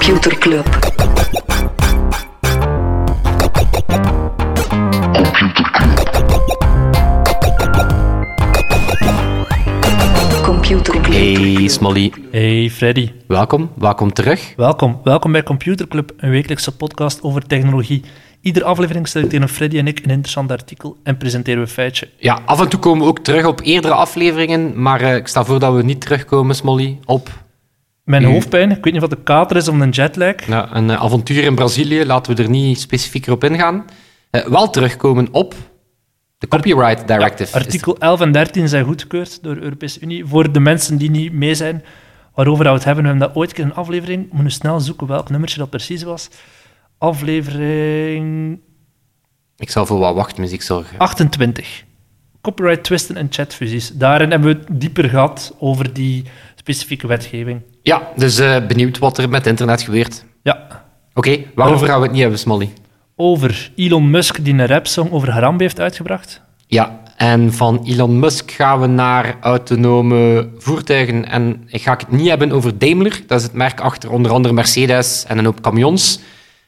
Computer Club. Computer Club. Hey Smolly, Hey Freddy, welkom. Welkom terug. welkom. Welkom bij Computer Club, een wekelijkse podcast over technologie. Iedere aflevering selecteren Freddy en ik een interessant artikel en presenteren we een feitje. Ja, af en toe komen we ook terug op eerdere afleveringen, maar eh, ik stel voor dat we niet terugkomen, Smolly, op Mijn hoofdpijn, ik weet niet of het de kater is of een jetlag. ja, een eh, avontuur in Brazilië. Laten we er niet specifieker op ingaan. Eh, wel terugkomen op de Copyright Directive. Artikel 11 en 13 zijn goedgekeurd door de Europese Unie. Voor de mensen die niet mee zijn, waarover we het hebben, we hebben dat ooit in een aflevering. We moeten snel zoeken welk nummertje dat precies was. Aflevering Ik zal voor wat wachtmuziek zorgen. 28. Copyright twisten en chatfusies. Daarin hebben we het dieper gehad over die specifieke wetgeving. Ja, dus eh, benieuwd wat er met internet gebeurt. Ja, Oké, waarover gaan we het niet hebben, Smolly? over Elon Musk die een rapsong over Harambe heeft uitgebracht. Ja, en van Elon Musk gaan we naar autonome voertuigen. En ik ga het niet hebben over Daimler, dat is het merk achter onder andere Mercedes en een hoop camions.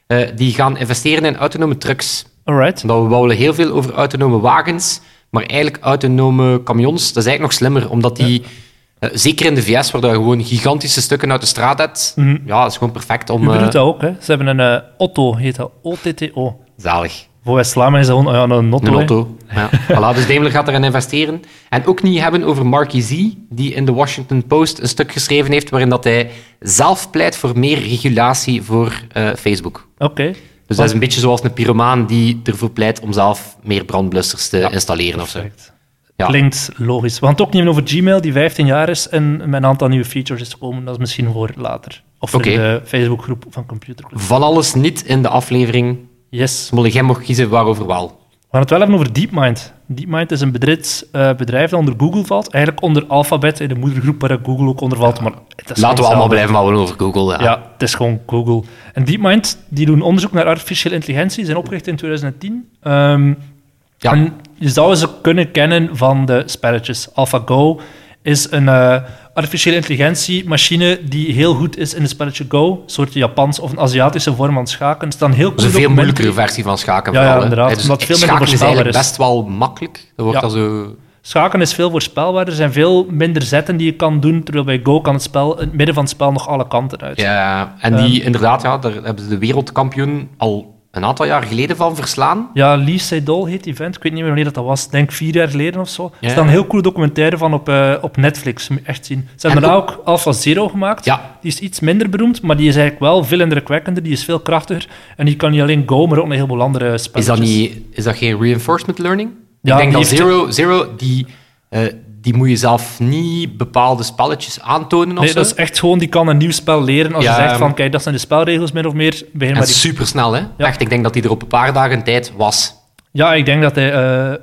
Eh, die gaan investeren in autonome trucks. Alright. Dat we bouwen heel veel over autonome wagens, maar eigenlijk autonome camions, dat is eigenlijk nog slimmer, omdat die, zeker in de VS, waar je gewoon gigantische stukken uit de straat hebt, ja, dat is gewoon perfect om... Uber eh, doet dat ook. Hè. Ze hebben een eh, Otto, heet dat. O-T-T-O. zalig. Voor West-Vlaanderen is dat gewoon oh ja, een Otto. Een. Ja. voilà, dus Daimler gaat erin investeren. En ook niet hebben over Marky Z, die in de Washington Post een stuk geschreven heeft waarin dat hij zelf pleit voor meer regulatie voor eh, Facebook. Oké. Dus dat is een beetje zoals een pyromaan die ervoor pleit om zelf meer brandblussers te installeren of zo. Perfect. Ja. Klinkt logisch. We gaan het ook niet hebben over Gmail, die 15 jaar is en met een aantal nieuwe features is gekomen. Dat is misschien voor later. Of voor Oké. de Facebookgroep van Computer Club. Van alles niet in de aflevering. Yes. Smolly, jij mocht kiezen waarover wel. We gaan het wel hebben over DeepMind. DeepMind is een bedrijf, eh, bedrijf dat onder Google valt. Eigenlijk onder Alphabet, in de moedergroep waar Google ook onder valt. Maar Laten we allemaal blijven houden over Google. Ja. Ja, het is gewoon Google. En DeepMind, die doen onderzoek naar artificiële intelligentie. Ze zijn opgericht in 2010. Ehm, Ja. En je zou ze kunnen kennen van de spelletjes. AlphaGo is een eh, artificiële intelligentiemachine die heel goed is in het spelletje Go. Een soort Japans of een Aziatische vorm van schaken. Er staan heel Dat is een veel moeilijkere versie van schaken. Ja, vooral, ja, inderdaad, Dus omdat het veel minder is voorspelbaar is. best wel makkelijk. Dat wordt Ja. dan zo... Schaken is veel voorspelbaar. Er zijn veel minder zetten die je kan doen. Terwijl bij Go kan het spel in het midden van het spel nog alle kanten uit. Ja, en die inderdaad, ja, daar hebben ze de wereldkampioen al een aantal jaar geleden van verslaan. Ja, Lee Sedol heet die vent. Ik weet niet meer wanneer dat was. Ik denk vier jaar geleden of zo. Er staat een heel coole documentaire van op, eh, op Netflix. Moet je echt zien. Ze hebben En daarna ook Alpha Zero gemaakt. Ja. Die is iets minder beroemd, maar die is eigenlijk wel veel indrukwekkender. Die is veel krachtiger. En die kan niet alleen Go, maar ook een heleboel andere Is spelletjes. dat, niet, is dat geen reinforcement learning? Ja, ik denk dat Zero, Zero die, eh, die moet je zelf niet bepaalde spelletjes aantonen of Nee, zo. dat is echt gewoon, die kan een nieuw spel leren. Als Ja, je zegt van, maar- kijk, dat zijn de spelregels, min of meer. Begin maar die... super snel, hè? Ja. Echt, ik denk dat die er op een paar dagen tijd was. Ja, ik denk dat hij eh,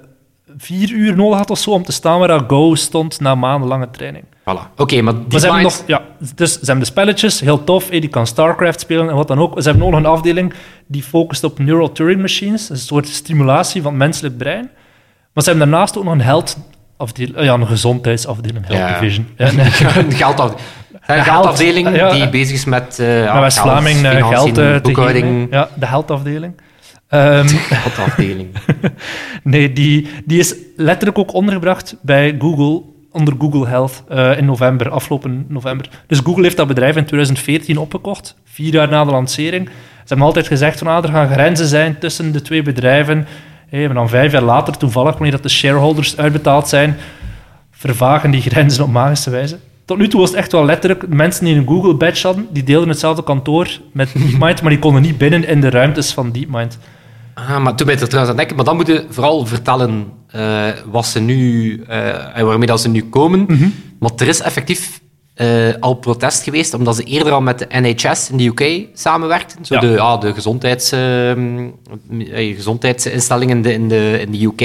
vier uur nodig had of zo om te staan waar dat Go stond na maandenlange training. Voilà. Oké, maar die Maar ze hebben, mind- nog, ja, dus ze hebben de spelletjes, heel tof. eh, Die kan StarCraft spelen en wat dan ook. Ze hebben nog een afdeling die focust op neural Turing machines. Dat is een soort stimulatie van het menselijk brein. Maar ze hebben daarnaast ook nog een heldafdeling, eh, ja, een gezondheidsafdeling, health Ja. division. Ja, nee. geldafdeling ja. die bezig is met uh, Met West-Vlaming eh, geld eh, te boekhouding. Ja, de heldafdeling. Ehm, Geldafdeling. nee, die, die is letterlijk ook ondergebracht bij Google, onder Google Health, eh, in november, afgelopen november. Dus Google heeft dat bedrijf in 2014 opgekocht, vier jaar na de lancering. Ze hebben altijd gezegd van, ah, er gaan grenzen zijn tussen de twee bedrijven. Hey, en dan vijf jaar later, toevallig, wanneer dat de shareholders uitbetaald zijn, vervagen die grenzen op magische wijze. Tot nu toe was het echt wel letterlijk, mensen die een Google-badge hadden, die deelden hetzelfde kantoor met DeepMind, maar die konden niet binnen in de ruimtes van DeepMind. Ah, maar toen ben je er trouwens aan het denken, maar dan moet je vooral vertellen eh, wat ze nu, eh, en waarmee dat ze nu komen. Want er is effectief eh, al protest geweest, omdat ze eerder al met de NHS in de UK samenwerkten. Zo Ja. de, ja, de gezondheids, ehm, eh, gezondheidsinstellingen in de, in de, in de UK.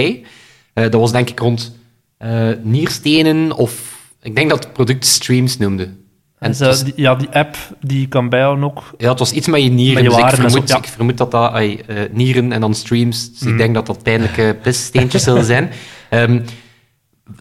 Eh, dat was denk ik rond nierstenen of... Ik denk dat het product Streams noemde. En zo, was- die, ja, die app die kan bijhouden ook. ja, het was iets met je nieren. Met je dus ik vermoed, zo, ja. ik vermoed dat dat nieren en dan streams. Dus Mm. ik denk dat dat pijnlijke pissteentjes zullen zijn. Ehm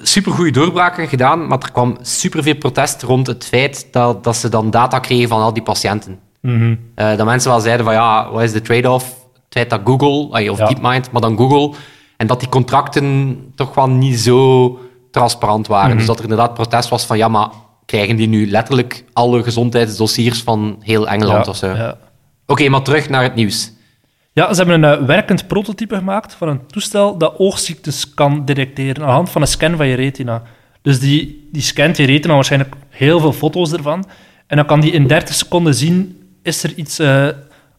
supergoeie doorbraken gedaan, maar er kwam superveel protest rond het feit dat, dat ze dan data kregen van al die patiënten. Mhm. Eh, dat mensen wel zeiden van ja, wat is de trade-off? Het feit dat Google, of Ja. DeepMind, maar dan Google, en dat die contracten toch wel niet zo transparant waren. Mhm. Dus dat er inderdaad protest was van ja, maar krijgen die nu letterlijk alle gezondheidsdossiers van heel Engeland Ja, of zo? ja. Oké, maar terug naar het nieuws. Ja, ze hebben een eh, werkend prototype gemaakt van een toestel dat oogziektes kan detecteren aan de hand van een scan van je retina. Dus die, die scant je retina, waarschijnlijk heel veel foto's ervan. En dan kan die in 30 seconden zien, is er iets eh,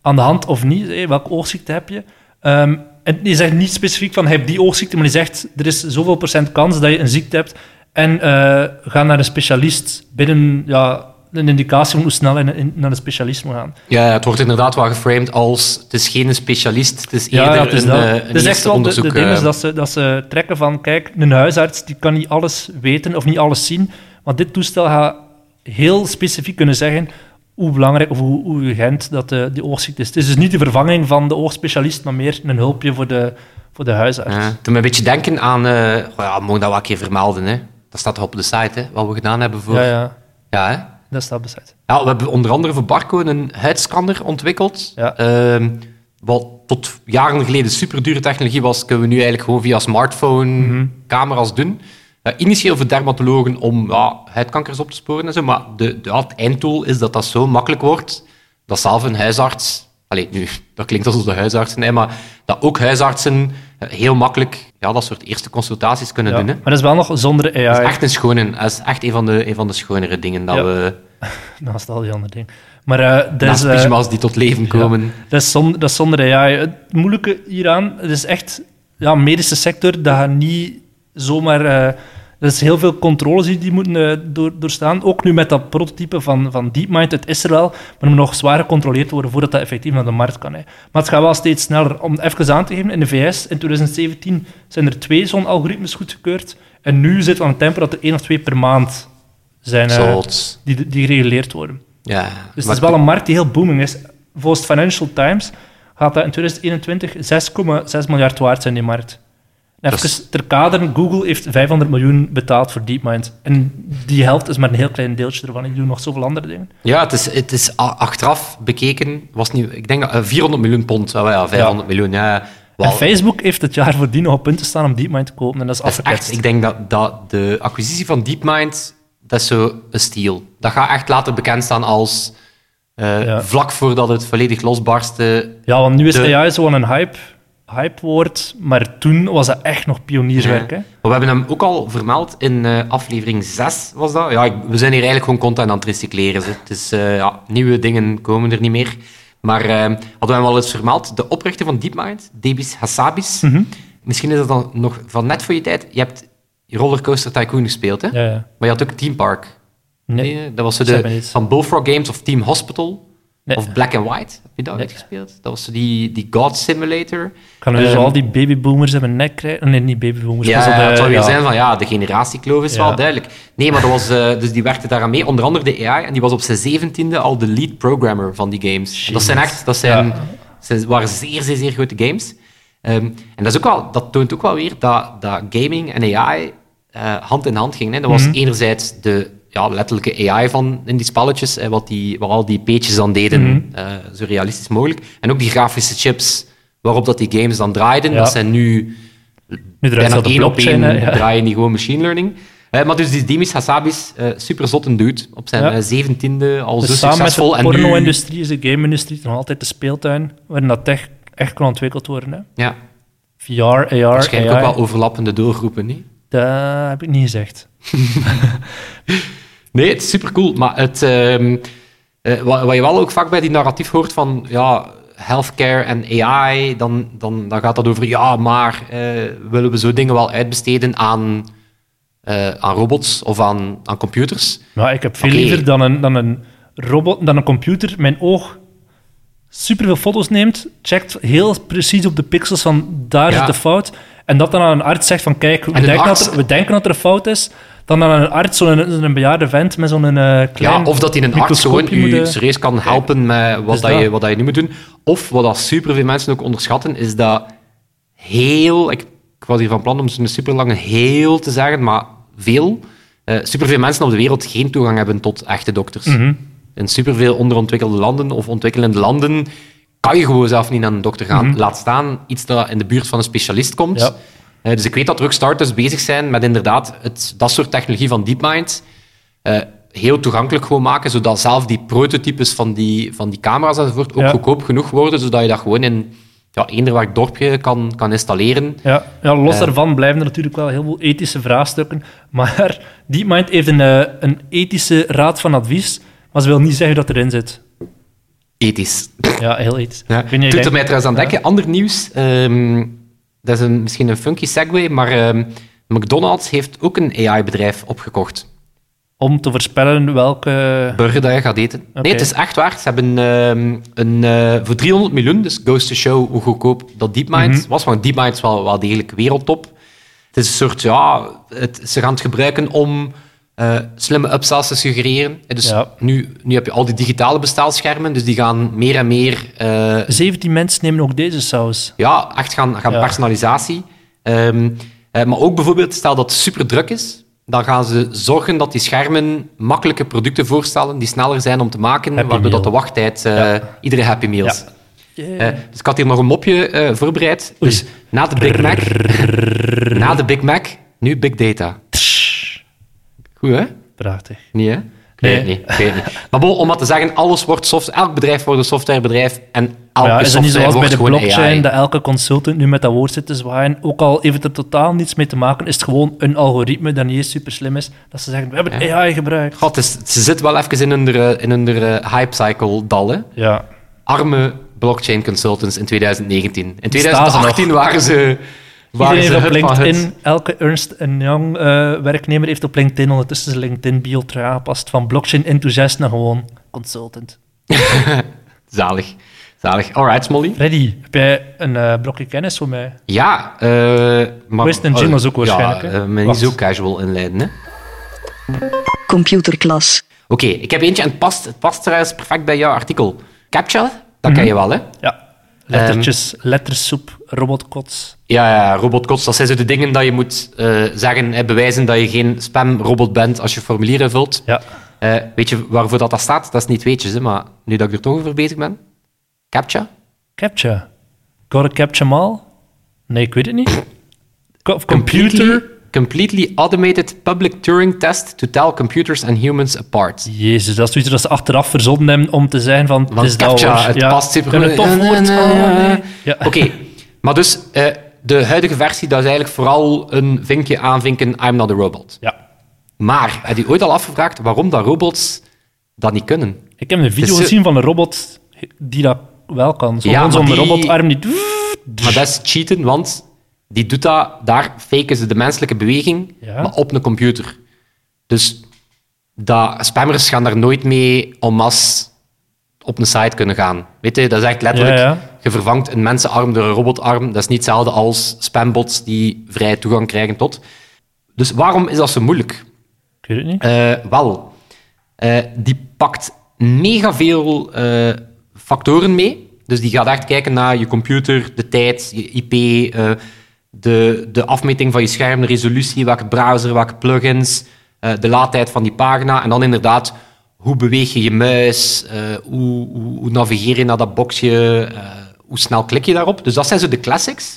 aan de hand of niet? Welke oogziekte heb je? Ehm, en die zegt niet specifiek van, heb die oogziekte, maar die zegt, er is zoveel procent kans dat je een ziekte hebt. En eh, ga naar een specialist binnen ja, een indicatie van hoe snel in- naar een specialist moet gaan. Ja, het wordt inderdaad wel geframed als het is geen specialist, het is eerder ja, het is een, eh, een Het is echt wel de, onderzoek. de ding is eh, dat ze, dat ze trekken van, kijk, een huisarts die kan niet alles weten of niet alles zien, maar dit toestel gaat heel specifiek kunnen zeggen hoe belangrijk of hoe, hoe urgent dat de, die oogziekte is. Het is dus niet de vervanging van de oogspecialist, maar meer een hulpje voor de, voor de huisarts. Ja, het doet me een beetje denken aan... eh oh ja, mogen dat wel een keer vermelden, hè. Dat staat toch op de site, hè, wat we gedaan hebben voor... Ja, ja, Ja, hè. Dat bezet. Ja, we hebben onder andere voor Barco een huidscanner ontwikkeld. Ja. Ehm, wat tot jaren geleden super dure technologie was, kunnen we nu eigenlijk gewoon via smartphone Mhm. camera's doen. Initieel voor dermatologen om ja, huidkankers op te sporen en zo, maar de, de, het einddoel is dat dat zo makkelijk wordt dat zelf een huisarts... Allee, nu, dat klinkt alsof de huisartsen, nee, maar dat ook huisartsen heel makkelijk ja, dat soort eerste consultaties kunnen Ja. doen. Hè. Maar dat is wel nog zonder AI. Dat is echt een schone, dat is echt een van de, een van de schonere dingen dat Ja. we... Naast al die andere dingen. Maar eh, dat is... Eh, pyjama's die tot leven komen. Dat is, zonder, dat is zonder AI. Het moeilijke hieraan, het is echt ja, medische sector, dat gaat niet zomaar... eh er is heel veel controles die die moeten eh, door, doorstaan. Ook nu met dat prototype van, van DeepMind, het is er wel, maar moet nog zwaar gecontroleerd worden voordat dat effectief naar de markt kan. Hè. Maar het gaat wel steeds sneller. Om even aan te geven, in de VS in 2017 zijn er twee zo'n algoritmes goedgekeurd. En nu zit aan het tempo dat er één of twee per maand zijn eh, die, die gereguleerd worden. Ja. Dus het is wel een markt die heel booming is. Volgens Financial Times gaat dat in 2021 6,6 miljard waard zijn, die markt. Even ter kader, Google heeft 500 miljoen betaald voor DeepMind. En die helft is maar een heel klein deeltje ervan. Die doen nog zoveel andere dingen. Ja, het is, het is achteraf bekeken, was nu, ik denk dat eh, 400 miljoen pond, ja, 500 miljoen, ja. En Facebook heeft het jaar voordien nog op punt te staan om DeepMind te kopen. En dat is is afgeketst. echt, ik denk dat, dat de acquisitie van DeepMind, dat is zo een steal. Dat gaat echt later bekend staan als eh, Ja. vlak voordat het volledig losbarstte. Ja, want nu is de- AI zo'n een hype, hypewoord. Maar toen was dat echt nog pionierswerk. Hè? We hebben hem ook al vermeld in eh, aflevering 6, was dat? Ja, ik- we zijn hier eigenlijk gewoon content aan het recycleren. Ze. Eh, ja, nieuwe dingen komen er niet meer. Maar eh, hadden we hem al eens vermeld, de oprichter van DeepMind, Debis Hassabis. Mhm. Misschien is dat dan nog van net voor je tijd. Je hebt Rollercoaster Tycoon gespeeld, hè? Ja, ja. Maar je had ook Team Park. Nee. Nee, dat was de, van Bullfrog Games of Team Hospital. Nee. Of Black and White. Heb je dat Nee. uitgespeeld? Dat was die, die God Simulator. Gaan we dus Ehm, al die babyboomers hebben een nek krijgen? Nee, niet babyboomers. Ja, de- het zou weer ja. zijn van ja, de generatiekloof is Ja. wel duidelijk. Nee, maar dat was, eh, dus die werkte daaraan mee, onder andere de AI, en die was op zijn zeventiende al de lead programmer van die games. Dat zijn echt, dat zijn, waren zeer, zeer, zeer grote games. Ehm, en dat, is ook wel, dat toont ook wel weer dat, dat gaming en AI eh, hand in hand gingen. Hè. Dat was Mhm. enerzijds de ja, letterlijke AI van in die spelletjes, hè, wat, die, wat al die peetjes dan deden, Mhm. eh, zo realistisch mogelijk. En ook die grafische chips waarop dat die games dan draaiden. Ja. Dat zijn nu Nu bijna één op één ja. draaien die gewoon machine learning. Eh, maar dus die Demis Hassabis, eh super zotte dude, op zijn Ja. zeventiende al Dus zo samen met succesvol. de en nu, porno-industrie is de game-industrie nog altijd de speeltuin waarin dat tech echt kan ontwikkeld worden. Hè? ja, VR, AR, waarschijnlijk AI. ook wel overlappende doelgroepen. Niet? Dat heb ik niet gezegd. Nee, het is super cool. Maar het, ehm, eh, wat, wat je wel ook vaak bij die narratief hoort van ja, healthcare en AI, dan, dan, dan gaat dat over ja, maar eh, willen we zo dingen wel uitbesteden aan, eh, aan robots of aan, aan computers? Maar ik heb veel liever dan een, dan een robot, dan een computer mijn oog superveel foto's neemt, checkt heel precies op de pixels van daar Ja. zit de fout, en dat dan aan een arts zegt van kijk, we, een denken, arts- dat er, we denken dat er een fout is, dan aan een arts, zo'n zo'n bejaarde vent met zo'n eh, klein Ja, of dat in een arts gewoon moet, eh, serieus kan helpen met wat, Dus dat dat. je, wat dat je nu moet doen. Of wat dat superveel mensen ook onderschatten, is dat heel... Ik, ik was hier van plan om zo'n super lange heel te zeggen, maar veel. eh superveel mensen op de wereld geen toegang hebben tot echte dokters. Mhm. in superveel onderontwikkelde landen of ontwikkelende landen kan je gewoon zelf niet naar een dokter gaan. Laat staan iets dat in de buurt van een specialist komt. Ja. Eh, dus ik weet dat er ook startups bezig zijn met inderdaad het, dat soort technologie van DeepMind eh, heel toegankelijk gewoon maken, zodat zelf die prototypes van die, van die camera's enzovoort ook Ja. goedkoop genoeg worden, zodat je dat gewoon in ja, eender welk dorpje kan, kan installeren. Ja, ja los Eh. daarvan blijven er natuurlijk wel heel veel ethische vraagstukken. Maar DeepMind heeft een, een ethische raad van advies, maar ze wil niet zeggen dat erin zit. Ethisch. Ja, heel. Ja. Niet, Doet er mij trouwens aan denken, ander nieuws. ehm, dat is een, misschien een funky segue, maar ehm, McDonald's heeft ook een AI-bedrijf opgekocht. Om te voorspellen welke... burger dat je gaat eten. Nee, het is echt waar. Ze hebben ehm, een, eh, voor 300 miljoen, dus goes to show hoe goedkoop dat DeepMind Mhm. was. Want DeepMind is wel, wel degelijk wereldtop. Het is een soort, ja, het, ze gaan het gebruiken om eh, slimme upsells te suggereren. Eh, Dus Ja. nu, nu heb je al die digitale bestelschermen, dus die gaan meer en meer eh, 17 mensen nemen ook deze saus. ja, echt gaan, gaan Ja. personalisatie. Ehm, eh, maar ook bijvoorbeeld, stel dat het super druk is, dan gaan ze zorgen dat die schermen makkelijke producten voorstellen die sneller zijn om te maken, Happy waardoor dat de wachttijd, eh, Ja. iedere Happy Meals. Ja. Eh, dus ik had hier nog een mopje eh, voorbereid. Oei. Dus na de Big Mac, na de Big Mac, nu Big Data. Goed, hè? Prachtig. Niet, hè? Nee. Nee, nee, ik weet het niet. Maar bon, om maar te zeggen, alles wordt software, elk bedrijf wordt een softwarebedrijf en elke Ja, is het niet software zoals bij de blockchain, AI. dat elke consultant nu met dat woord zit te zwaaien? Ook al heeft het er totaal niets mee te maken, is het gewoon een algoritme dat niet eens super slim is. Dat ze zeggen, we hebben AI gebruikt. God, is- ze zit wel even in hun, in hun hype cycle dal, hè. Ja. Arme blockchain consultants in 2019. In staan ze 2018 waren ze... Waren Iedereen heeft op. LinkedIn, elke Ernst Young eh, werknemer heeft op LinkedIn ondertussen zijn LinkedIn-bio terug aangepast van blockchain-enthousiast naar gewoon consultant. Zalig. Zalig. Alright, Smolly. Freddy, heb jij een eh, blokje kennis voor mij? Ja, eh maar... Wist en jingles ook waarschijnlijk, Ja, hè? eh, maar niet Wacht. zo casual inleiden, hè. Computerklas. Oké, ik heb eentje en het past, het past trouwens perfect bij jouw artikel. CAPTCHA, dat ken je wel, hè? Ja. Lettertjes, lettersoep, robotkots. Ja, ja, robotkots, dat zijn zo de dingen dat je moet eh, zeggen, hè, bewijzen dat je geen spamrobot bent als je formulieren vult. Ja. Eh, weet je waarvoor dat, dat staat? Dat is niet weetjes, hè, maar nu dat ik er toch over bezig ben. CAPTCHA? Captcha. Gotta capture 'em all? Nee, ik weet het niet. Co- computer. Completely, completely automated public Turing test to tell computers and humans apart. Jezus, dat is zoiets dat ze achteraf verzonnen hebben om te zijn van... het is CAPTCHA, het Ja, past super goed. nee. Ja. Oké, maar dus eh, de huidige versie, dat is eigenlijk vooral een vinkje aanvinken, I'm not a robot. ja. Maar, heb je ooit al afgevraagd waarom dat robots dat niet kunnen? Ik heb een video Dus, eh, gezien van een robot die dat wel kan. Ja, zo'n robotarm die... Maar dat is cheaten, want die doet dat, daar faken ze de menselijke beweging, Ja. maar op een computer. Dus dat, spammers gaan daar nooit mee en masse op een site kunnen gaan. Weet je, dat is echt letterlijk, Ja, ja. je vervangt een mensenarm door een robotarm. Dat is niet hetzelfde als spambots die vrij toegang krijgen tot. Dus waarom is dat zo moeilijk? Ik weet het niet. Eh, wel, eh, die pakt mega veel eh, factoren mee. Dus die gaat echt kijken naar je computer, de tijd, je IP, de, de afmeting van je scherm, de resolutie, welke browser, welke plugins, de laadtijd van die pagina. En dan inderdaad, hoe beweeg je je muis, eh, hoe, hoe, hoe navigeer je naar dat boxje, eh, hoe snel klik je daarop. Dus dat zijn zo de classics.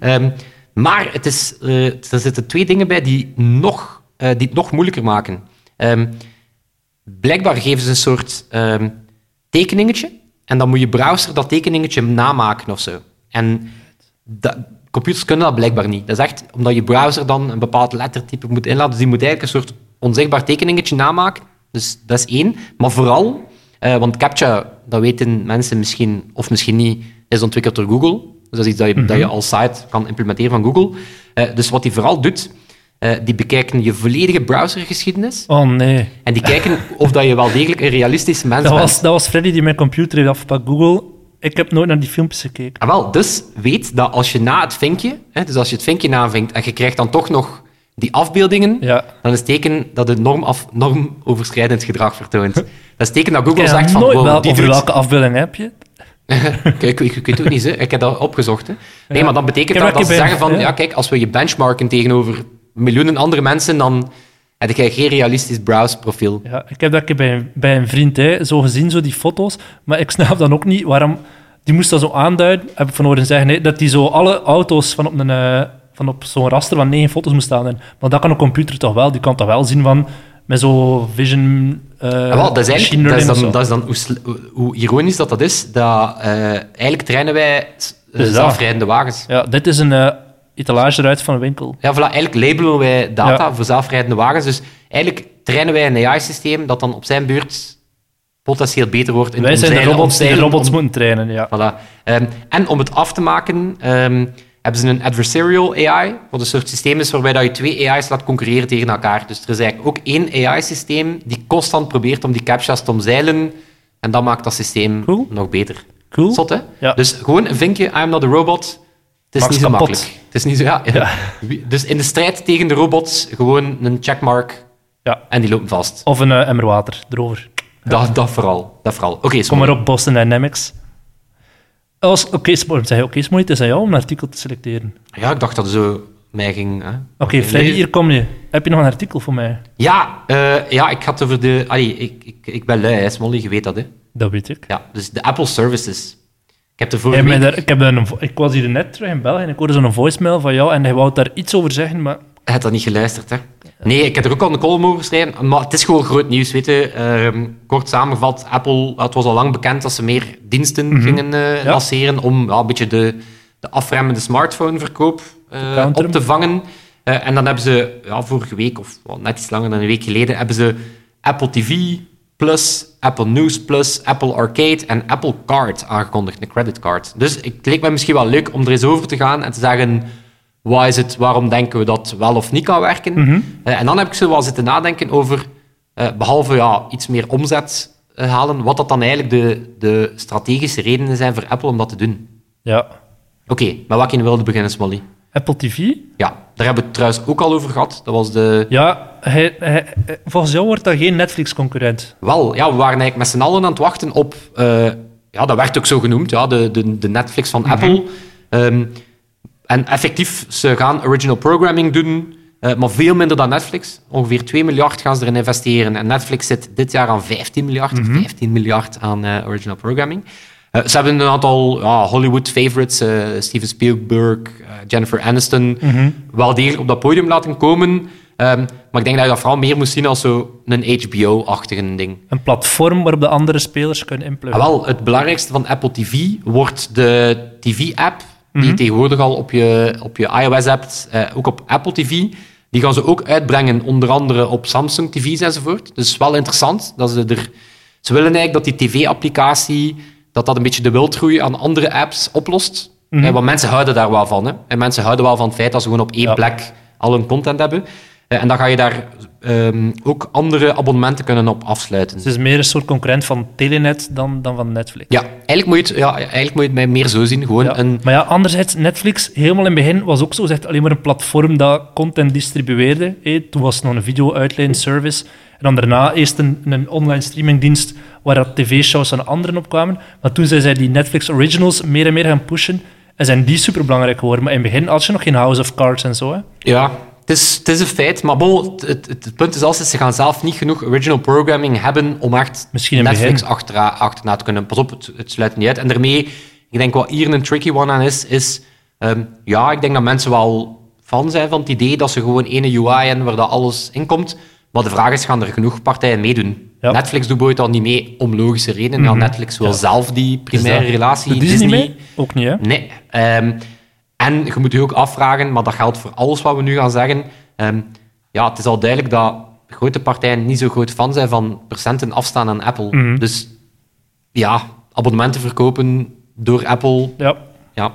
Ehm, maar het is, eh, er zitten twee dingen bij die, nog, die het nog moeilijker maken. Ehm, blijkbaar geven ze een soort ehm, tekeningetje en dan moet je browser dat tekeningetje namaken of zo. En dat- computers kunnen dat blijkbaar niet. Dat is echt omdat je browser dan een bepaald lettertype moet inladen. Dus die moet eigenlijk een soort onzichtbaar tekeningetje namaken. Dus dat is één. Maar vooral, eh, want CAPTCHA, dat weten mensen misschien of misschien niet, is ontwikkeld door Google. Dus dat is iets dat je, dat je als site kan implementeren van Google. Eh, dus wat die vooral doet, eh, die bekijken je volledige browsergeschiedenis. Oh nee. En die kijken of dat je wel degelijk een realistische mens Dat bent. was, dat was Freddy die mijn computer heeft afgepakt. Google, ik heb nooit naar die filmpjes gekeken. Ah, wel, dus weet dat als je na het vinkje, hè, dus als je het vinkje navinkt en je krijgt dan toch nog die afbeeldingen, Ja. dan is het teken dat het norm af, normoverschrijdend gedrag vertoont. Dat is het teken dat Google zegt van, nooit wow, wel, die over doet... welke afbeelding heb je? Kijk, ik, ik, weet het ook niet, hè. ik heb dat opgezocht. Hè. Nee, Ja. maar dat betekent dat, dat ze zeggen van, ja. kijk, als we je benchmarken tegenover miljoenen andere mensen, dan heb je geen realistisch browse-profiel. Ja, ik heb dat keer bij, een- bij een vriend, hè, zo gezien, zo die foto's. Maar ik snap dan ook niet waarom... Die moest dat zo aanduiden, heb ik van horen zeggen, hè, dat die zo alle auto's van op, een, eh, van op zo'n raster van negen foto's moest staan. En, maar dat kan een computer toch wel? Die kan toch wel zien van... Met zo'n vision... eh Ja, wel, dat is machine eigenlijk, dat is learning dan, dat is dan hoe, hoe- ironisch dat dat is, dat eh, eigenlijk trainen wij eh, Dus zelfrijdende wagens. Ja, dit is een etalage eruit van een winkel. Ja, voilà, eigenlijk labelen wij data Ja. voor zelfrijdende wagens. Dus eigenlijk trainen wij een AI-systeem dat dan op zijn beurt potentieel beter wordt in Wij zijn de robots die de robots om- moeten trainen, ja. Voilà. Ehm, en om het af te maken, ehm, hebben ze een adversarial AI, wat een soort systeem is waarbij dat je twee AI's laat concurreren tegen elkaar. Dus er is eigenlijk ook één AI-systeem die constant probeert om die captcha's te omzeilen. En dat maakt dat systeem Cool. nog beter. Cool. Zot, hè? Ja. Dus gewoon een vinkje, I'm not a robot. Het is Max niet zo kapot. makkelijk. Het is niet zo, ja, Ja. Dus in de strijd tegen de robots, gewoon een checkmark ja. en die lopen vast. Of een eh, emmer water erover. Dat, dat vooral. Dat vooral. Oké, Kom maar op, Boston Dynamics. Als- Oké, Smolly, zeg je, oké, het is aan jou om een artikel te selecteren. Ja, ik dacht dat zo mij ging... Oké, Freddy, hier kom je. Heb je nog een artikel voor mij? Ja, eh, ja, ik had over de... Allee, ik, ik, ik ben lui, hè, Smolly, je weet dat, hè. Dat weet ik. Ja, dus de Apple Services. Ik heb vorige week... daar- ik, heb een, ik was hier net terug in België en ik hoorde zo'n voicemail van jou en hij wou daar iets over zeggen, maar Hij had dat niet geluisterd, hè. Nee, ik heb er ook al een column over geschreven, maar het is gewoon groot nieuws, weet je. Ehm, kort samengevat, Apple, het was al lang bekend dat ze meer diensten gingen Mhm. Ja. lanceren om ja, een beetje de, de afremmende smartphoneverkoop counteren. op te vangen. Eh, en dan hebben ze ja, vorige week, of net iets langer dan een week geleden, hebben ze Apple TV Plus, Apple News Plus, Apple Arcade en Apple Card aangekondigd, een creditcard. Dus het leek me misschien wel leuk om er eens over te gaan en te zeggen... Wat is het, waarom denken we dat wel of niet kan werken? Mhm. Eh, en dan heb ik zo wel zitten nadenken over, eh, behalve ja, iets meer omzet eh, halen, wat dat dan eigenlijk de, de strategische redenen zijn voor Apple om dat te doen. ja. Oké, maar wat in wilde beginnen, Smolly? Apple TV? Ja, daar hebben we het trouwens ook al over gehad. Dat was de... Ja, hij, hij- hij- volgens jou wordt dat geen Netflix-concurrent. Wel, ja, we waren eigenlijk met z'n allen aan het wachten op... ja, dat werd ook zo genoemd, ja, de, de, de Netflix van Apple. Ehm, en effectief, ze gaan original programming doen, eh, maar veel minder dan Netflix. Ongeveer 2 miljard gaan ze erin investeren. En Netflix zit dit jaar aan 15 miljard, 15 miljard aan eh, original programming. Eh, ze hebben een aantal Hollywood favorites, Steven Spielberg, Jennifer Aniston, wel degelijk op dat podium laten komen. Ehm, maar ik denk dat je dat vooral meer moet zien als zo een HBO-achtige ding. Een platform waarop de andere spelers kunnen inpluggen. Ah, wel, het belangrijkste van Apple TV wordt de TV-app, die je tegenwoordig al op je, op je iOS hebt, eh, ook op Apple TV. Die gaan ze ook uitbrengen, onder andere op Samsung TV's enzovoort. Dus wel interessant. Dat ze, er, ze willen eigenlijk dat die TV-applicatie dat dat een beetje de wildgroei aan andere apps oplost. Eh, want mensen houden daar wel van. Hè. En mensen houden wel van het feit dat ze gewoon op één Ja. plek al hun content hebben. Eh, en dan ga je daar ehm, ook andere abonnementen kunnen op afsluiten. Het is meer een soort concurrent van Telenet dan, dan van Netflix. Ja, eigenlijk moet je het, ja, eigenlijk moet je het mij meer zo zien. Gewoon Ja. een... Maar ja, anderzijds, Netflix, helemaal in het begin, was ook zo gezegd alleen maar een platform dat content distribueerde. Toen was het nog een video-uitleen service. En dan daarna eerst een, een online streamingdienst waar dat tv-shows van anderen op kwamen. Maar toen zijn zij die Netflix Originals meer en meer gaan pushen. En zijn die superbelangrijk geworden. Maar in het begin had je nog geen House of Cards en zo. Hè. Ja, het is, het is een feit. Maar bon, het, het, het punt is altijd, ze gaan zelf niet genoeg original programming hebben om echt Misschien Netflix achterna, achterna te kunnen. Pas op, het, het sluit niet uit. En daarmee, ik denk wat hier een tricky one aan is, is... ehm, ja, ik denk dat mensen wel fan zijn van het idee dat ze gewoon ene UI hebben waar dat alles in komt. Maar de vraag is, gaan er genoeg partijen meedoen? Ja. Netflix doet bijvoorbeeld al niet mee om logische redenen. Ja, Netflix wil zelf die primaire relatie. Disney mee? Ook niet, hè? Nee. Ehm, en je moet je ook afvragen, maar dat geldt voor alles wat we nu gaan zeggen. Ehm, ja, het is al duidelijk dat grote partijen niet zo groot fan zijn van procenten afstaan aan Apple. Mhm. Dus ja, abonnementen verkopen door Apple. Ja. Ja,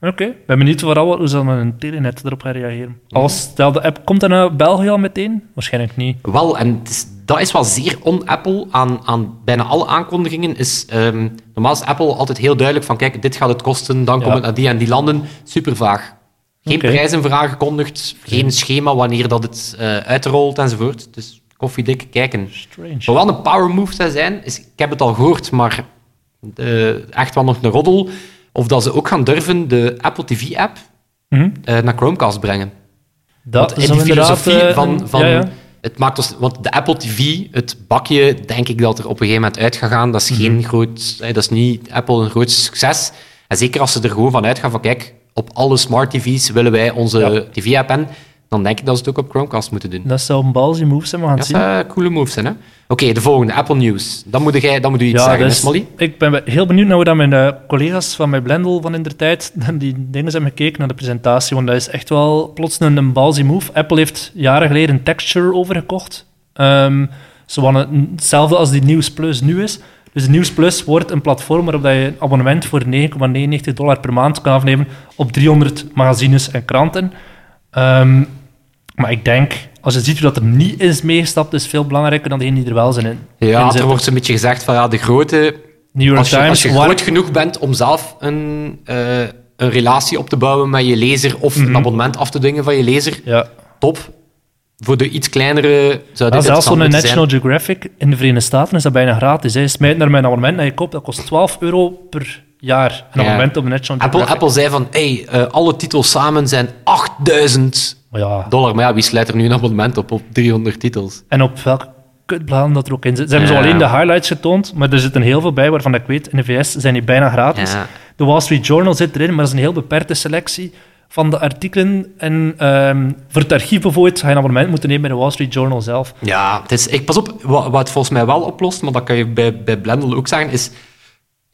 Oké, ik ben benieuwd vooral hoe ze dan een Telenet erop gaan reageren. Als stel de app, komt dat naar België al meteen? Waarschijnlijk niet. wel, en het is, dat is wel zeer on-Apple aan, aan bijna alle aankondigingen. Is, ehm, normaal is Apple altijd heel duidelijk van, kijk, dit gaat het kosten, dan Ja. komt het naar die en die landen. Super vaag. Geen prijzen voor aangekondigd, geen schema wanneer dat het eh, uitrolt enzovoort. Dus koffiedik kijken. Strange. Wat een power move zou zijn, is, ik heb het al gehoord, maar eh, echt wel nog een roddel, of dat ze ook gaan durven de Apple TV-app Mhm. naar Chromecast brengen. Dat Want is in die filosofie eh, van, van ja, ja. Het maakt ons, want de Apple TV, het bakje, denk ik dat er op een gegeven moment uit gaat gaan. Dat is geen groot, eh, dat is niet Apple een groot succes. En zeker als ze er gewoon van uitgaan van, kijk, op alle smart TV's willen wij onze Ja. TV-app dan denk ik dat ze het ook op Chromecast moeten doen. Dat zou een balzie move zijn, we gaan het Dat zien. zou coole moves zijn, hè? Oké, de volgende, Apple News. Dan moet, jij, dan moet u iets zeggen, dus Smolly? ik ben be- heel benieuwd naar hoe dat mijn eh, collega's van mijn Blendel van in der tijd die dingen zijn gekeken naar de presentatie, want dat is echt wel plots een, een move. Apple heeft jaren geleden een Texture overgekocht. Zo van een- hetzelfde als die News Plus nu is. Dus de News Plus wordt een platform waarop dat je een abonnement voor 9,99 dollar per maand kan afnemen op 300 magazines en kranten. Ehm, maar ik denk, als je ziet hoe dat er niet is meegestapt, is veel belangrijker dan degene die er wel zijn in. in Ja, er wordt zo'n beetje gezegd van, ja, de grote... New York Als je, Times, als je waar- groot genoeg bent om zelf een, eh, een relatie op te bouwen met je lezer of Mhm. een abonnement af te dwingen van je lezer, Ja. top. Voor de iets kleinere zou dit Ja, zelfs zo'n National. Geographic in de Verenigde Staten is dat bijna gratis. Hè. Smijt naar mijn abonnement dat je koopt, dat kost 12 euro per jaar. Een Ja. abonnement op National Geographic. Apple zei van, hey, eh, alle titels samen zijn 8000 Maar ja. dollar. Maar ja, wie sluit er nu een abonnement op op 300 titels? En op welke kutbladen dat er ook in zit. Ze hebben Ja. zo alleen de highlights getoond, maar er zitten heel veel bij waarvan ik weet, in de VS zijn die bijna gratis. Ja. De Wall Street Journal zit erin, maar dat is een heel beperkte selectie van de artikelen. En ehm, voor het archief bijvoorbeeld ga je een abonnement moeten nemen bij de Wall Street Journal zelf. Ja, het is, ik, pas op, wat, wat het volgens mij wel oplost, maar dat kan je bij, bij Blendel ook zeggen, is...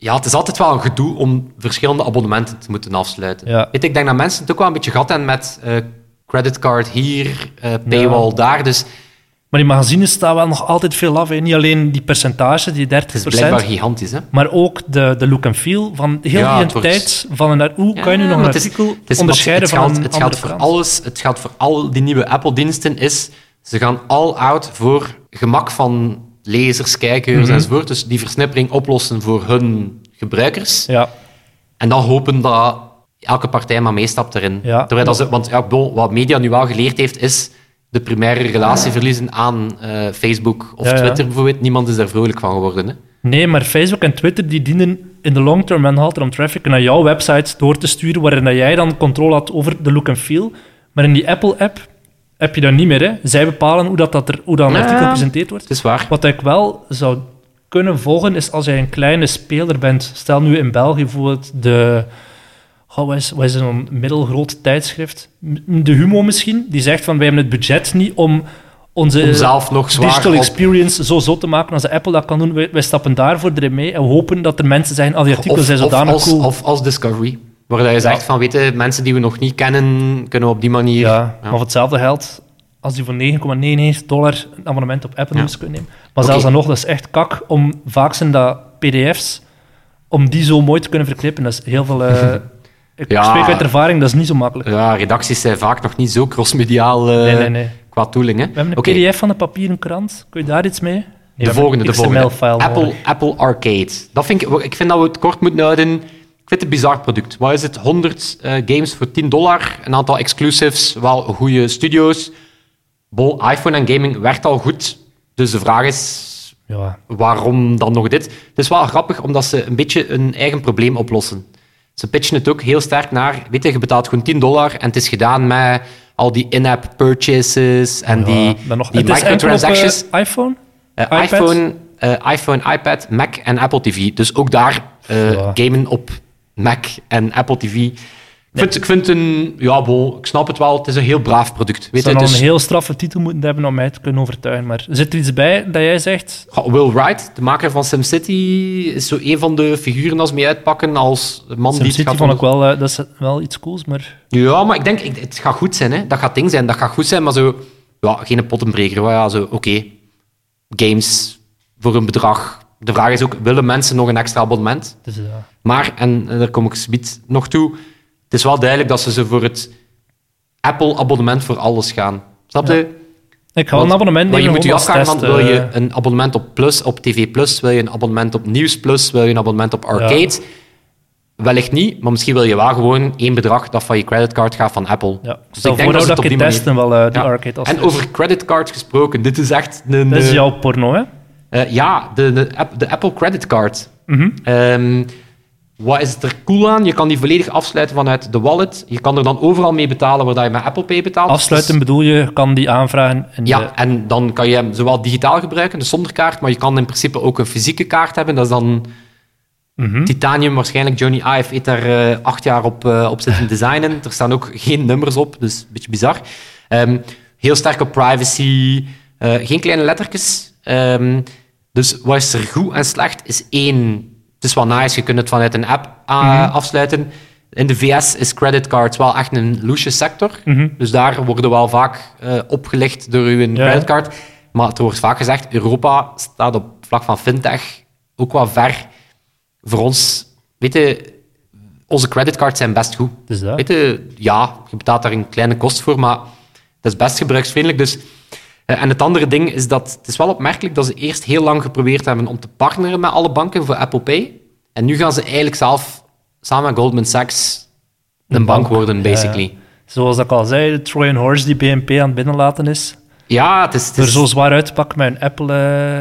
Ja, het is altijd wel een gedoe om verschillende abonnementen te moeten afsluiten. Ja. Weet, ik denk dat mensen het ook wel een beetje gehad hebben met eh, creditcard hier, eh, paywall daar. Dus Maar die magazines staan wel nog altijd veel af. Hè. Niet alleen die percentage, die 30%. het is blijkbaar gigantisch. Hè? Maar ook de, de look en feel van heel Ja, die het wordt- identiteit van een... Hoe kan je nu nog Ja, een het is- artikel het is- onderscheiden het van een het geldt voor alles. Het geldt voor al die nieuwe Apple-diensten. Is ze gaan all out voor gemak van lezers, kijkers Mhm. enzovoort. Dus die versnippering oplossen voor hun gebruikers. Ja, En dan hopen dat elke partij maar meestapt erin. Ja. Terwijl dat ze, want ja, bon, wat media nu wel geleerd heeft, is de primaire relatie verliezen aan eh, Facebook of Ja. Twitter bijvoorbeeld. Niemand is daar vrolijk van geworden. Hè? nee, maar Facebook en Twitter die dienen in de long term en altijd om traffic naar jouw website door te sturen, waarin dat jij dan controle had over de look en feel. Maar in die Apple-app heb je dat niet meer. Hè. Zij bepalen hoe dat, dat, er, hoe dat een artikel gepresenteerd wordt. Is waar. Wat ik wel zou kunnen volgen, is als jij een kleine speler bent. Stel nu in België bijvoorbeeld de... Oh, wat, is, wat is een middelgroot tijdschrift? De Humo misschien, die zegt van wij hebben het budget niet om onze Om zelf nog zwaar digital op- experience zo zot te maken als de Apple dat kan doen. Wij, wij stappen daarvoor erin mee en we hopen dat er mensen zijn, al die artikelen zijn zodanig als, cool. of als Discovery. Waar je zegt van, weet je, mensen die we nog niet kennen, kunnen we op die manier... ja, Ja. Of hetzelfde geldt als die voor 9,99 dollar een abonnement op Apple Ja. News kunnen nemen. Maar zelfs dan nog, dat is echt kak om vaak zijn dat pdf's, om die zo mooi te kunnen verknippen. Dat is heel veel... eh, ik Ja. spreek uit ervaring, dat is niet zo makkelijk. Ja, redacties zijn vaak nog niet zo crossmediaal eh, Nee, nee, nee. qua tooling. Hè? We hebben een pdf van de papieren krant. Kun je daar iets mee? De volgende, de volgende. Apple. Apple Arcade. Dat vind ik, ik vind dat we het kort moeten houden. Ik vind het een bizar product. Wat is het? 100 eh, games voor 10 dollar. Een aantal exclusives, wel goede studio's. Bol, iPhone en gaming werkt al goed. Dus de vraag is, Ja, waarom dan nog dit? Het is wel grappig, omdat ze een beetje een eigen probleem oplossen. Ze pitchen het ook heel sterk naar, weet je, je betaalt gewoon 10 dollar en het is gedaan met al die in-app purchases en die, ja, dan nog. die op microtransactions. eh, iPhone? Eh, iPad? iPhone, eh, iPhone, iPad, Mac en Apple TV. Dus ook daar Ja. gamen op Mac en Apple TV. Ik vind, ik vind een... Ja, bol, ik snap het wel. Het is een heel braaf product. Weet Zou je, dan het is, een heel straffe titel moeten hebben om mij te kunnen overtuigen. Maar zit er iets bij dat jij zegt... Will Wright, de maker van SimCity, is zo een van de figuren als mee uitpakken als man die het gaat vond ik wel, eh, dat is wel iets cools, maar... Ja, maar ik denk, ik- het gaat goed zijn. Hè. Dat gaat ding zijn. Dat gaat goed zijn, maar zo... Ja, geen pottenbreker. Maar ja, zo, oké. Games voor een bedrag. De vraag is ook, willen mensen nog een extra abonnement? Dus, ja. Maar, en daar kom ik zoiets nog toe, het is wel duidelijk dat ze zo voor het Apple-abonnement voor alles gaan. Snap je? Ik ga wel een Want- abonnement maar nemen je moet je afvragen, van, wil je eh, een abonnement op Plus, op TV Plus, wil je een abonnement op Nieuws Plus, wil je een abonnement op Arcade? Wellicht niet, maar misschien wil je wel gewoon één bedrag dat van je creditcard gaat van Apple. Ja. Dus Stel ik denk dat dat, ze het ik testen wel eh, die Ja. arcade als En over creditcard gesproken, dit is echt een... Dat is een- jouw porno, hè? eh, ja, de, de, app- de Apple Credit Card. Mhm. Ehm, wat is er cool aan? Je kan die volledig afsluiten vanuit de wallet. Je kan er dan overal mee betalen waar dat je met Apple Pay betaalt. Afsluiten bedoel je, kan die aanvragen. In Dus- Ja, de- en dan kan je hem zowel digitaal gebruiken, dus zonder kaart, maar je kan in principe ook een fysieke kaart hebben. Dat is dan Mhm. titanium. Waarschijnlijk Johnny Ive heeft daar eh, acht jaar op, eh, op zitten designen. Er staan ook geen nummers op, dus een beetje bizar. Ehm, heel sterke privacy, eh, geen kleine lettertjes. Ehm, dus wat is er goed en slecht, is één... Het is wel nice, je kunt het vanuit een app ah, afsluiten. In de VS is creditcards wel echt een loesje sector. Mhm. Dus daar worden wel vaak eh, opgelicht door uw Ja. creditcard. Maar het wordt vaak gezegd, Europa staat op vlak van fintech ook wel ver voor ons. Weet je, onze creditcards zijn best goed. Dus dat. Weet je, ja, je betaalt daar een kleine kost voor, maar dat is best gebruiksvriendelijk. Dus, eh, en het andere ding is dat het is wel opmerkelijk dat ze eerst heel lang geprobeerd hebben om te partneren met alle banken voor Apple Pay. En nu gaan ze eigenlijk zelf samen met Goldman Sachs een, bank, worden, Ja, ja. basically. Zoals ik al zei, de Trojan Horse die BNP aan het binnenlaten is. Ja, het is... Het is zo zwaar uit te pakken met een Apple...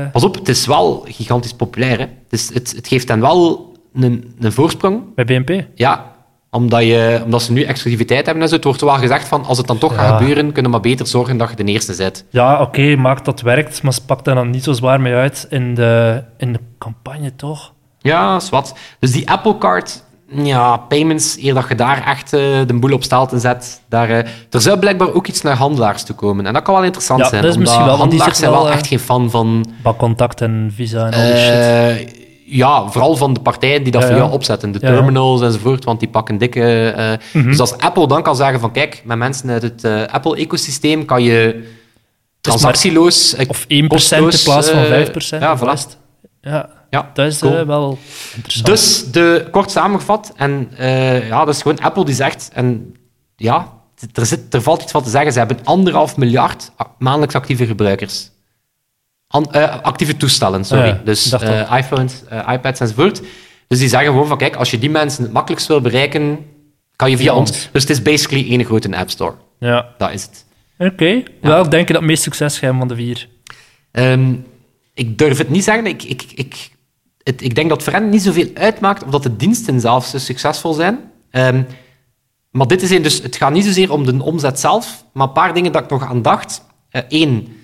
eh, Pas op, het is wel gigantisch populair. Hè. Het, is, het, het geeft hen wel een, een voorsprong. bij BNP. Ja, omdat, je, omdat ze nu exclusiviteit hebben en zo. Het wordt wel gezegd van, als het dan toch Ja. gaat gebeuren, kunnen we maar beter zorgen dat je de eerste bent. Ja, oké, maakt dat werkt, maar ze pakt daar dan niet zo zwaar mee uit in de, in de campagne, toch? Ja, wat. Dus die Apple Card, ja, payments, eer dat je daar echt eh, de boel op stelte zet. Daar, eh, er zou blijkbaar ook iets naar handelaars toe komen. En dat kan wel interessant Ja, zijn. dat is omdat misschien wel, handelaars zijn wel echt geen fan van... Bakcontact en visa en al die shit. Ja, vooral van de partijen die dat Ja, voor ja. jou opzetten. De terminals enzovoort, want die pakken dikke... eh, Mhm. Dus als Apple dan kan zeggen van, kijk, met mensen uit het eh, Apple-ecosysteem kan je transactieloos... eh, Of 1% in kosteloos, plaats van eh, 5%. ja, het? Ja, Ja, dat is cool. wel interessant. Dus, de, kort samengevat, en ja, dat is gewoon Apple die zegt, en ja, er, zit, er valt iets van te zeggen, ze hebben anderhalf miljard maandelijks actieve gebruikers. An- eh, actieve toestellen, sorry. Ja, dus eh, iPhones, eh, iPads enzovoort. Dus die zeggen gewoon van, kijk, als je die mensen het makkelijkst wil bereiken, kan je via ons. ons. Dus het is basically één grote app store. Ja, Dat is het. oké. Wel, denk je dat het meest succesgeheim van de vier? Ehm, ik durf het niet zeggen. Ik, ik, ik, het, ik denk dat voor hen niet zoveel uitmaakt of dat de diensten zelf zo succesvol zijn. Ehm, maar dit is een, dus het gaat niet zozeer om de omzet zelf, maar een paar dingen dat ik nog aan dacht. Eén,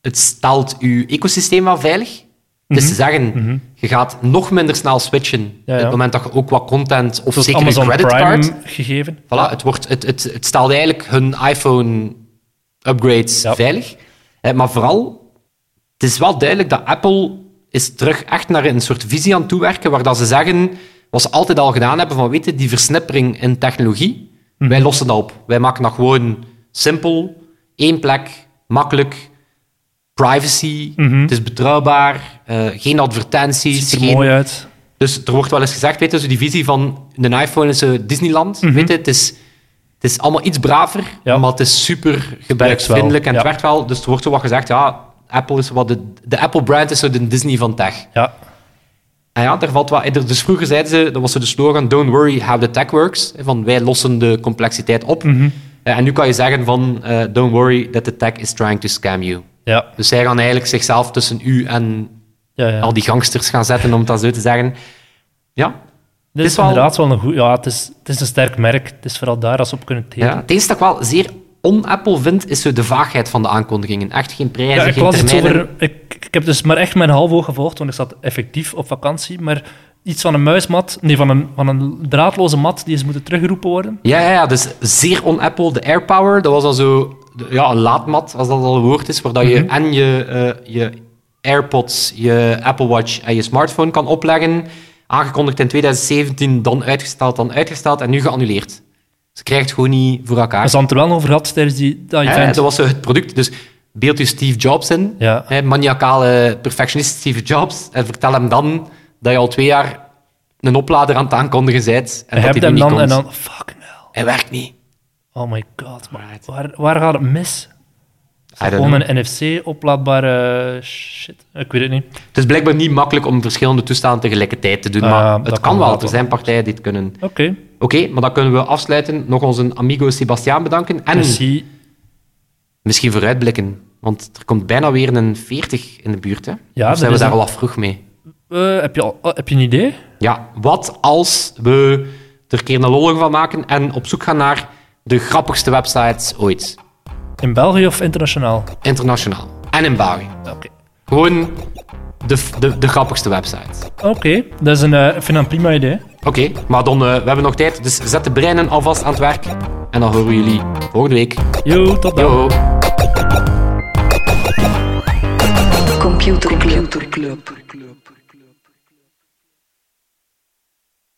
het stelt uw ecosysteem wel veilig. Dus te zeggen, je gaat nog minder snel switchen Mhm. Ja, ja. op het moment dat je ook wat content of Zoals zeker je Amazon creditcard... Prime gegeven. Voilà, het, wordt, het, het, het stelt eigenlijk hun iPhone-upgrades veilig. Eh, maar vooral, het is wel duidelijk dat Apple is terug echt naar een soort visie aan het toewerken, waar dat ze zeggen, wat ze altijd al gedaan hebben, van weet je, die versnippering in technologie, Mhm. wij lossen dat op. Wij maken dat gewoon simpel, één plek, makkelijk, privacy, Mhm. het is betrouwbaar, eh, geen advertenties, Ziet er geen mooi uit. dus er wordt wel eens gezegd, weet je, die visie van een iPhone is zo Disneyland. Weet je, het is, het is allemaal iets braver, Mhm. Ja. maar het is super gebruiksvriendelijk en het werkt wel. Dus er wordt zo wat gezegd, ja, Apple is wat de, de Apple brand is zo de Disney van tech. Ja, En ja, daar valt er- dus vroeger zeiden ze, dat was de slogan, don't worry how the tech works. Van wij lossen de complexiteit op. Mhm. Eh, En nu kan je zeggen van, eh, don't worry that the tech is trying to scam you. Ja, Dus zij gaan eigenlijk zichzelf tussen u en ja. ja. al die gangsters gaan zetten, om het dan zo te zeggen. Ja, Dit is is wel- inderdaad wel een goed... Ja, het is, het is een sterk merk. Het is vooral daar als ze op kunnen Ja, tekenen. het enige dat ik wel zeer on-Apple vind, is zo de vaagheid van de aankondigingen. Echt geen prijzen, Ja, ik, geen termijnen. over, ik, ik heb dus maar echt mijn half oog gevolgd, want ik zat effectief op vakantie. Maar iets van een muismat, nee, van een, van een draadloze mat die is moeten teruggeroepen worden. Ja, ja, ja, dus zeer on-Apple. De AirPower, dat was dan zo de- ja, een laadmat, als dat al een woord is, waar dat je Mhm. en je, eh, je AirPods, je Apple Watch en je smartphone kan opleggen. Aangekondigd in 2017, dan uitgesteld, dan uitgesteld en nu geannuleerd. Ze krijgt het gewoon niet voor elkaar. We hadden het er wel over gehad tijdens die, dat Hè, event. dat was het product. Dus beeld je Steve Jobs in, Ja. hè, maniacale perfectionist Steve Jobs, en vertel hem dan dat je al twee jaar een oplader aan het aankondigen bent en Je dat hij niet dan komt. en dan... Fucking hell. Hij werkt niet. Oh my god. maar. Waar, waar gaat het mis? Gewoon een NFC-oplaadbare shit? Ik weet het niet. Het is blijkbaar niet makkelijk om verschillende toestellen tegelijkertijd te doen, Ah, maar het kan kan wel. Er zijn partijen die het kunnen. Oké. Oké, maar dan kunnen we afsluiten. Nog onze amigo Sebastiaan bedanken. En Merci. misschien vooruitblikken. Want er komt bijna weer een 40 in de buurt. Hè? Ja, of zijn we daar een- al af vroeg mee? Eh, heb, je al, oh, heb je een idee? ja, wat als we er een keer een lolling van maken en op zoek gaan naar de grappigste websites ooit? In België of internationaal? Internationaal. En in België. Oké. Gewoon de, de, de grappigste websites. Oké, dat is een, eh, ik vind dat een prima idee. Oké, maar dan, eh, we hebben nog tijd, dus zet de breinen alvast aan het werk. En dan horen we jullie volgende week. Yo, tot dan. Yo! Computer Club.